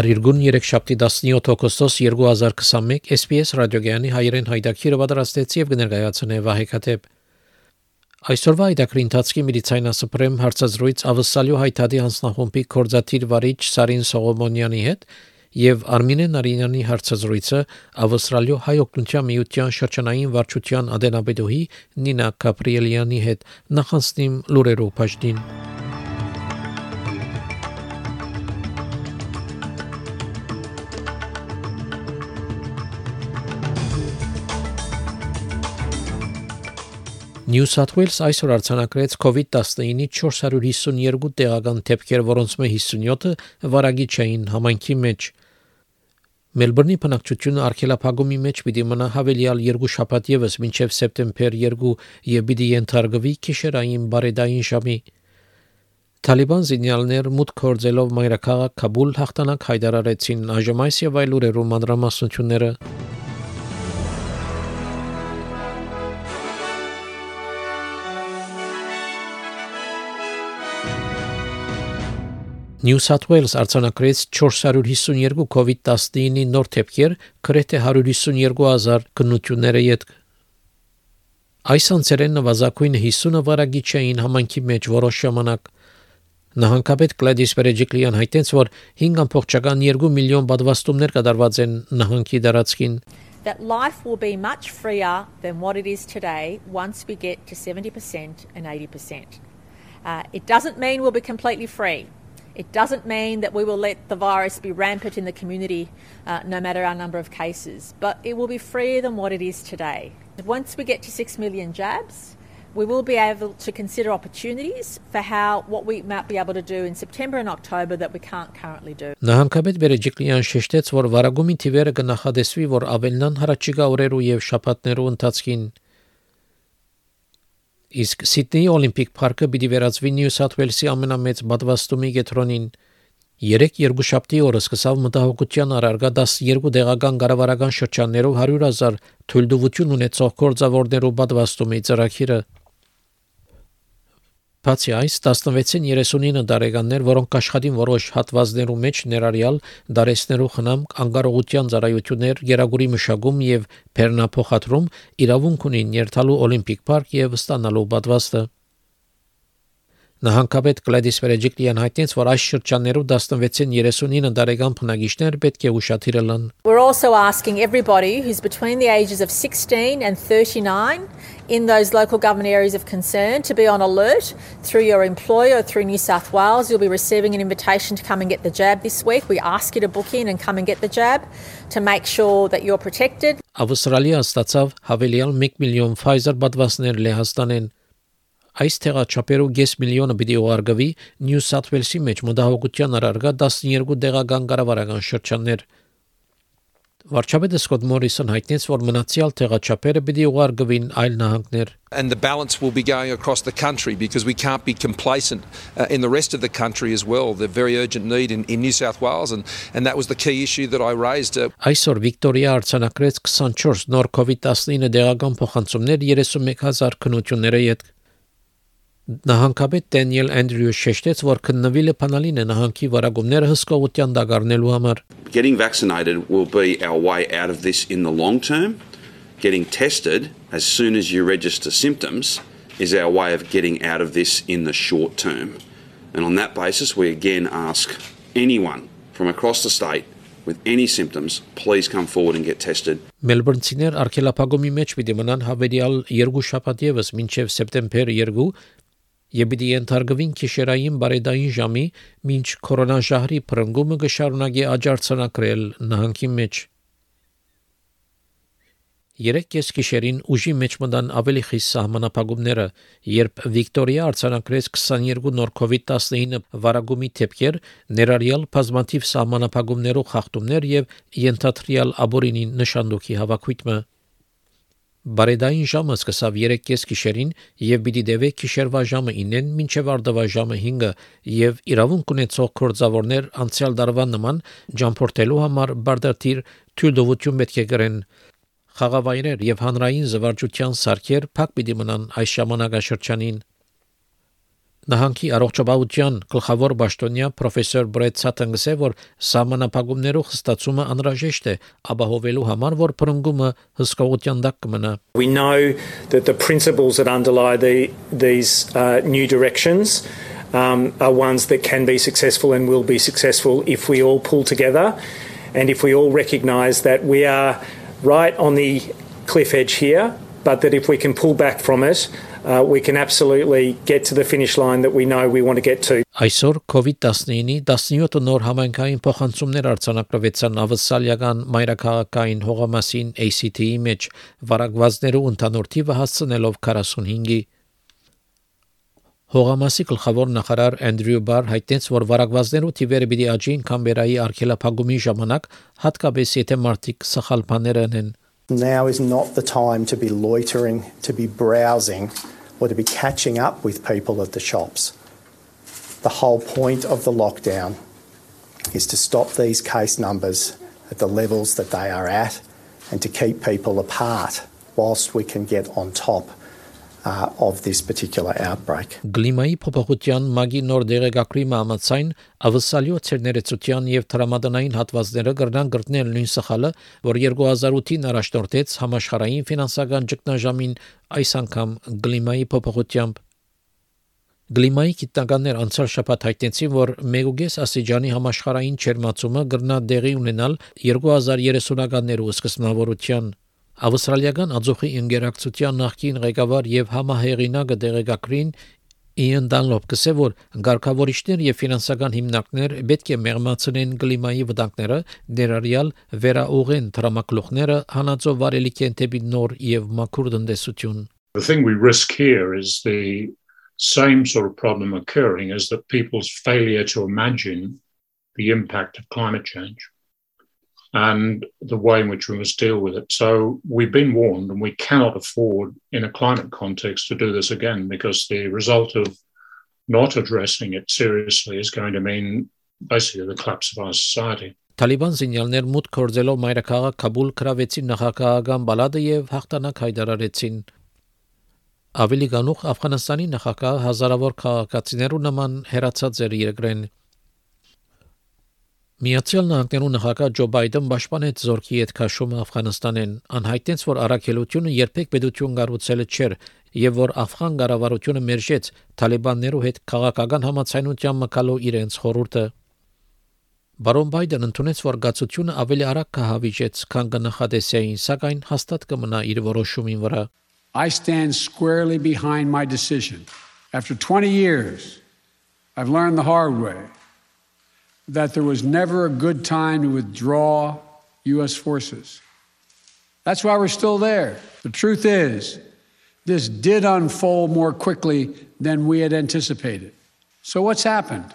Փարիգուն 3 շաբթի 17 օգոստոս 2021 SPS ռադիոգյանի հայրեն հայդակիրը պատրաստեց եւ կներկայացնե Վահե Քաթեփ Այսօրվա այդակրի ընթացքի միլիցայնասպրեմ հարցազրույց ավսալյո հայտարարի հանձնախումբի կորզաթիր վարիչ Սարին Սողոմոնյանի հետ եւ Արմինե Նարինյանի հարցազրույցը ավստրալիո հայ օգնության միության շրջանային վարչության ադենաբեդոհի Նինա Կապրիելյանի հետ նախանցնիմ լուրերով բաժնին New South Wales այսօր արձանագրեց COVID-19-ի 452 տեղական դեպքեր, որոնց մեջ 57-ը վարագի չէին համայնքի մեջ։ Մելբուրնի բնակչությունը արքելափագումի մեջ պիտի մնա հավելյալ երկու շաբաթ եւս մինչև սեպտեմբեր 2 եւ պիտի ենթարկվի քիշերային բարեդային ժամի։ Թալիբան զինյալներ մուտք կորձելով մայրաքաղաք Կաբուլ հաղթանակ հայտարարեցին. Այժմ այս եւ այլ ուրերու մանրամասնությունները New South Wales արձանագրեց 452 COVID-19-ի նոր դեպքեր, գրեթե 152000 քննությունները յետ Այս անցերեն նվազագույնը 50-ը վարագի չէին համանքի մեջ որոշ ժամանակ Նահանգապետ Գլադիս Բերեջիկլիան հայտնեց, որ 5.2 միլիոն բադվաստումներ կատարված են նահանգի դարածքին that life will be much freer than what it is today once we get to 70% and 80%. Uh, it doesn't mean we'll be completely free. It doesn't mean that we will let the virus be rampant in the community uh, no matter our number of cases, but it will be freer than what it is today. Once we get to 6 million jabs, we will be able to consider opportunities for how what we might be able to do in September and October that we can't currently do. Նահանգապետ Բերեջիկլյան շեշտեց, որ վարագումի թիվերը կնախադեсվի, որ ավելնան հարաճիգա օրերու եւ շաբաթներու ընթացքին Իսկ Սիդնեի Օլիմպիկ պարկը պիտի վերածվի Նյու Սաթ Ուելսի ամենամեծ բադվաստումի կետրոնին։ 3 երկուշաբթի օրը սկսավ մտահոգության առարգա 12 դեղական կառավարական շրջաններով 100.000 թույլտվություն ունեցող կորձավորներով բադվաստումի ծրագիրը Բացի այս 16-ին 39 տարեկաններ, որոնք աշխատին որոշ հատվածներու մեջ ներառյալ դարեսներու խնամ, անկարողության ծառայություններ, գերագուրի մշակում եւ բեռնափոխադրում իրավունք ունին երթալու օլիմպիկ պարկ եւ ստանալու պատվաստը։ Նահանգապետ Գլադիս Վերեջիկլիան հայտնեց, որ այս շրջաններով 16-ին 39 տարեկան բնակիչներ պետք է ուշադիր լինեն։ We're also asking everybody who's between the ages of 16 and 39 in those local government areas of concern to be on alert through your employer or through New South Wales. You'll be receiving an invitation to come and get the jab this week. We ask you to book in and come and get the jab to make sure that you're protected. Ավստրալիա ստացավ հավելյալ 1 միլիոն Pfizer պատվաստներ Լեհաստանեն Այս թեղաչափերով 5 միլիոնը պիտի ուղարկվի Նյու Սաթ Ուելսի մեջ մտահոգության առարգա 12 դեղական կառավարական շրջաններ։ Վարչապետը Սկոտ Մորիսոն հայտնեց, որ մնացյալ թեղաչափերը պիտի ուղարկվին այլ նահանգներ։ And the balance will be going across the country because we can't be complacent uh, in the rest of the country as well. The very urgent need in, in New South Wales and and that was the key issue that I raised. Uh, Այսօր Վիկտորիա արձանագրեց 24 նոր COVID-19 դեղական փոխանցումներ 31000 քննությունների հետ Նահանգապետ Դենիել Անդրյու շեշտեց, որ քննվիլը փանալին է նահանգի վարագումները հսկողության դագարնելու համար։ Getting vaccinated will be our way out of this in the long term. Getting tested as soon as you register symptoms is our way of getting out of this in the short term. And on that basis, we again ask anyone from across the state with any symptoms, please come forward and get tested. Մելբուրնցիներ արքելափագոմի մեջ պիտի մնան հավելյալ երկու շաբաթ եւս մինչև սեպտեմբեր 2 եւ պիտի ենթարկվին քիշերային բարեդային ժամի, ինչ կորոնաժահրի փրկումը կշարունակի աջակցանակրել նահանգի մեջ։ Երեք կես գիշերին ուժի մեջ մտան ավելի խիստ սահմանապահումները, երբ Վիկտորիա արձանագրեց 22 նոր COVID-19 վարագումի դեպքեր, ներառյալ բազմաթիվ սահմանապահումներով խախտումներ եւ ենթադրյալ աբորինի նշանդոքի հավաքույթը Բարեդային ժամը սկսավ 3:30 գիշերին եւ պիտի դեվե գիշերվա ժամը 9-ին մինչեւ արդավա ժամը 5-ը եւ իրավունք ունեցող կորձավորներ անցյալ դարվա նման ջամփորտելու համար բարդատիր թյուլդովություն պետք է գրեն խաղավայրեր եւ հանրային զվարճության սարքեր փակ պիտի մնան այս ժամանակաշրջանին Նահանգի առողջապահության գլխավոր պաշտոնյա պրոֆեսոր Բրեդ Սաթենգսը որ սահմանապահումներով խստացումը անհրաժեշտ է ապահովելու համար որ փրկումը հսկողության տակ կմնա We know that the principles that underlie the, these uh, new directions um, are ones that can be successful and will be successful if we all pull together and if we all recognise that we are right on the cliff edge here, but that if we can pull back from it, uh, we can absolutely get to the finish line that we know we want to get to. Այսօր COVID-19-ի 17 նոր համայնքային փոխանցումներ արձանագրվեցան ավսալիական մայրաքաղաքային հողամասին ACT-ի մեջ վարակվածներու ընդհանուր թիվը հասցնելով 45-ի Հողամասի գլխավոր նախարար Անդրյու Բար հայտնեց, որ վարակվածներու թիվերը պիտի աճին Կամբերայի արգելափակումի ժամանակ, հատկապես եթե մարդիկ սխալ բաներ անեն։ Now is not the time to be loitering, to be browsing, or to be catching up with people at the shops. The whole point of the lockdown is to stop these case numbers at the levels that they are at and to keep people apart whilst we can get on top uh, of this particular outbreak. Գլիմայի փոփոխության մագի նոր դեղեկագրի համաձայն ավսալյո ցերներեցության եւ տրամադանային հատվածները կրնան գրտնել նույն սխալը, որ 2008-ին առաջնորդեց համաշխարհային ֆինանսական ճգնաժամին այս անգամ գլիմայի փոփոխությամբ Գլիմայի գիտնականներ անցյալ շաբաթ հայտնեցին, որ 1.5 աստիճանի համաշխարհային ջերմացումը կրնա դեղի ունենալ 2030-ականներու սկզբնավորության Ավստրալիական աջոխի ինգերակցության նախկին ղեկավար եւ համահեղինակը դեղեկագրին Իան Դանլոպ կսե որ ղարքավորիչներ եւ ֆինանսական հիմնարկներ պետք է մեղմացնեն կլիմայի վտանգները ներառյալ վերաուղեն դրամակլուխները հանածո վարելիք են դեպի նոր եւ մաքուր տնտեսություն The thing we risk here is the same sort of problem occurring is that people's failure to imagine the impact of climate change. and the way in which we must deal with it. So we've been warned, and we cannot afford, in a climate context, to do this again because the result of not addressing it seriously is going to mean basically the collapse of our society. Թալիբան զինյալներ մուտք կորձելով մայրաքաղաք Քաբուլ կրավեցին նախագահական բալադը եւ հաղթանակ հայտարարեցին։ Ավելի գանուխ Աֆղանստանի նախագահ հազարավոր քաղաքացիներու նման հերացած էր երկրեն Միացյալ Նահանգներու նախագահ Ջո Բայդեն պաշտպանեց զորքի հետ քաշումը Աֆղանստանեն, անհայտեց, որ առաքելությունը երբեք պետություն կառուցելը չէր եւ որ աֆղան կառավարությունը մերժեց Թալիբաններու հետ քաղաքական համացայնության մկալու իրենց խորհուրդը։ Բարոն Բայդեն ընդունեց, որ գացությունը ավելի արագ կհավիճեց, քան կնախադեսային, սակայն հաստատ կմնա իր որոշումին վրա։ I stand squarely behind my decision. After 20 years, I've learned the hard way that there was never a good time to withdraw U.S. forces. That's why we're still there. The truth is, this did unfold more quickly than we had anticipated. So, what's happened?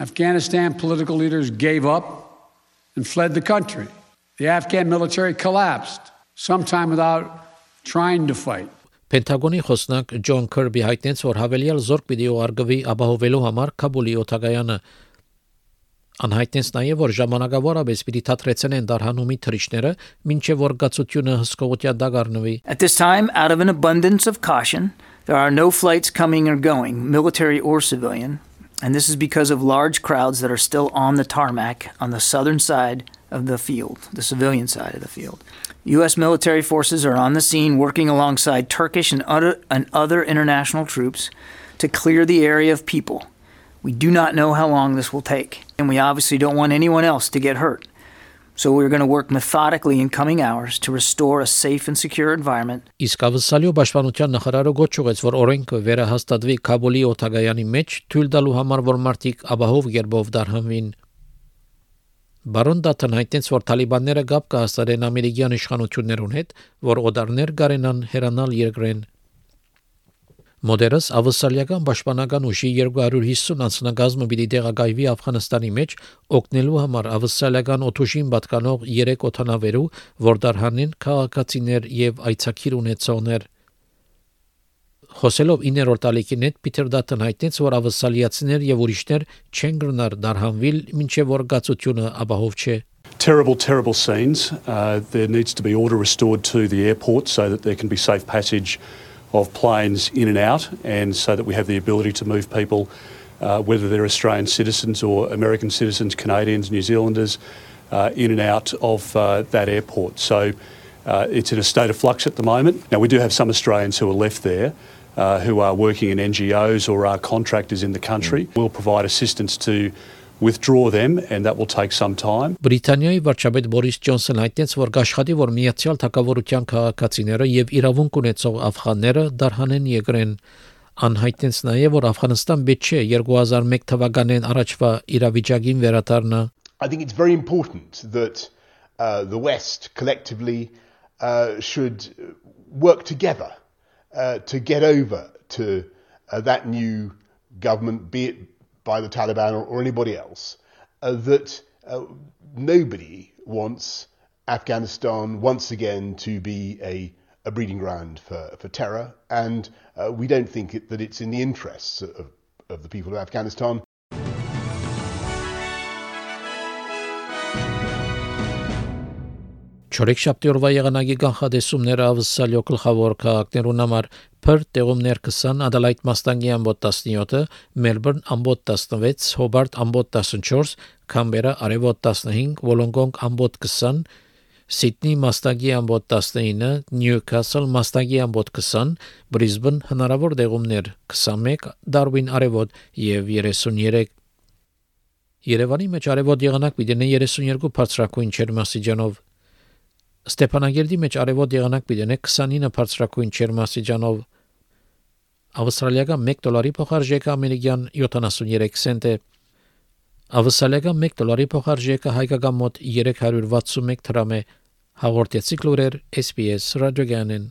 Afghanistan political leaders gave up and fled the country. The Afghan military collapsed, sometime without trying to fight. Պենտագոնի խոսնակ Ջոն Քերբի հայտնեց, որ հավելյալ զորք պիտի ուղարկվի ապահովելու համար Կաբուլի օթագայանը Անհայտնեց նաև որ ժամանակավորապես պիտի թատրեցնեն դարհանումի թրիչները, ինչեւ որ գացությունը հսկողության դագարնվի։ At this time, out of an abundance of caution, there are no flights coming or going, military or civilian, and this is because of large crowds that are still on the tarmac on the southern side of the field, the civilian side of the field. U.S. military forces are on the scene working alongside Turkish and other, and other international troops to clear the area of people We do not know how long this will take, and we obviously don't want anyone else to get hurt. So we're going to work methodically in coming hours to restore a safe and secure environment. Իսկ ավսալյո պաշտպանության նախարարը գոչ ուղեց, որ օրենքը վերահաստատվի Կաբուլի օթագայանի մեջ, թույլ տալու համար, որ մարդիկ ապահով երբով դարհանվին։ Բարոն Դաթն հայտնեց, որ Թալիբանները գապ կհաստատեն ամերիկյան իշխանություններուն հետ, որ օդարներ գարենան հերանալ երկրեն։ Մոդերս ավսալիական պաշտպանական ուժի 250 անձնագազմը պիտի տեղակայվի Աֆղանստանի մեջ օգնելու համար ավսալիական օթուժին պատկանող 3 օթանավերու, որ դարհանին քաղաքացիներ եւ այցակիր ունեցողներ Խոսելով 9-րդ ալիքին հետ Պիտեր Դատն հայտնեց, որ ավսալիացիներ եւ ուրիշներ չեն գրնար դարհանվիլ, ինչեւ որ գացությունը ապահով չէ։ Terrible, terrible scenes. Uh, there needs to be order restored to the airport so that there can be safe passage of planes in and out, and so that we have the ability to move people, uh, whether they're Australian citizens or American citizens, Canadians, New Zealanders, uh, in and out of uh, that airport. So uh, it's in a state of flux at the moment. Now, we do have some Australians who are left there uh, who are working in NGOs or are contractors in the country. Mm. We'll provide assistance to withdraw them and that will take some time. Բրիտանիայի վարչապետ Բորիս Ջոնսոնը հայտնեց, որ գաշխատի որ միացյալ թակավորության քաղաքացիները եւ իրավունք ունեցող աֆղանները դարհանեն երկրեն անհայտնեց նաև որ Աֆղանստան պետք չէ 2001 թվականին առաջվա իրավիճակին վերադառնա I think it's very important that uh, the West collectively uh, should work together uh, to get over to uh, that new government, be it by the Taliban or, or anybody else, uh, that uh, nobody wants Afghanistan once again to be a, a breeding ground for, for terror, and uh, we don't think it, that it's in the interests of, of the people of Afghanistan Չորեքշաբթի օրվա եղանակի կանխատեսումները ավսալյո գլխավոր քաղաքներուն համար Perth տեղումներ 20, Adelaide Mustang-ի ամբոտ 17, Melbourne ամբոտ 16, Hobart ամբոտ 14, Canberra արևոտ 15, Wollongong ամբոտ 20, Sydney Mustang-ի ամբոտ 19, Newcastle Mustang-ի ամբոտ 20, Brisbane հնարավոր տեղումներ 21, Darwin արևոտ եւ 33 Երևանի մեջ արևոտ եղանակ պիտի 32 բարձրակույն չերմասիջանով Ստեփանագերդի մեջ արևոտ եղանակ պիտենե 29 բարձրակույն չերմասիջանով ավստրալիական 1 դոլարի փոխարժեքը ամերիկյան 73 سنت է ավստրալիական 1 դոլարի փոխարժեքը հայկական մոտ 361 դրամ է հաղորդեցի գլուրեր SPS ռադիոգանեն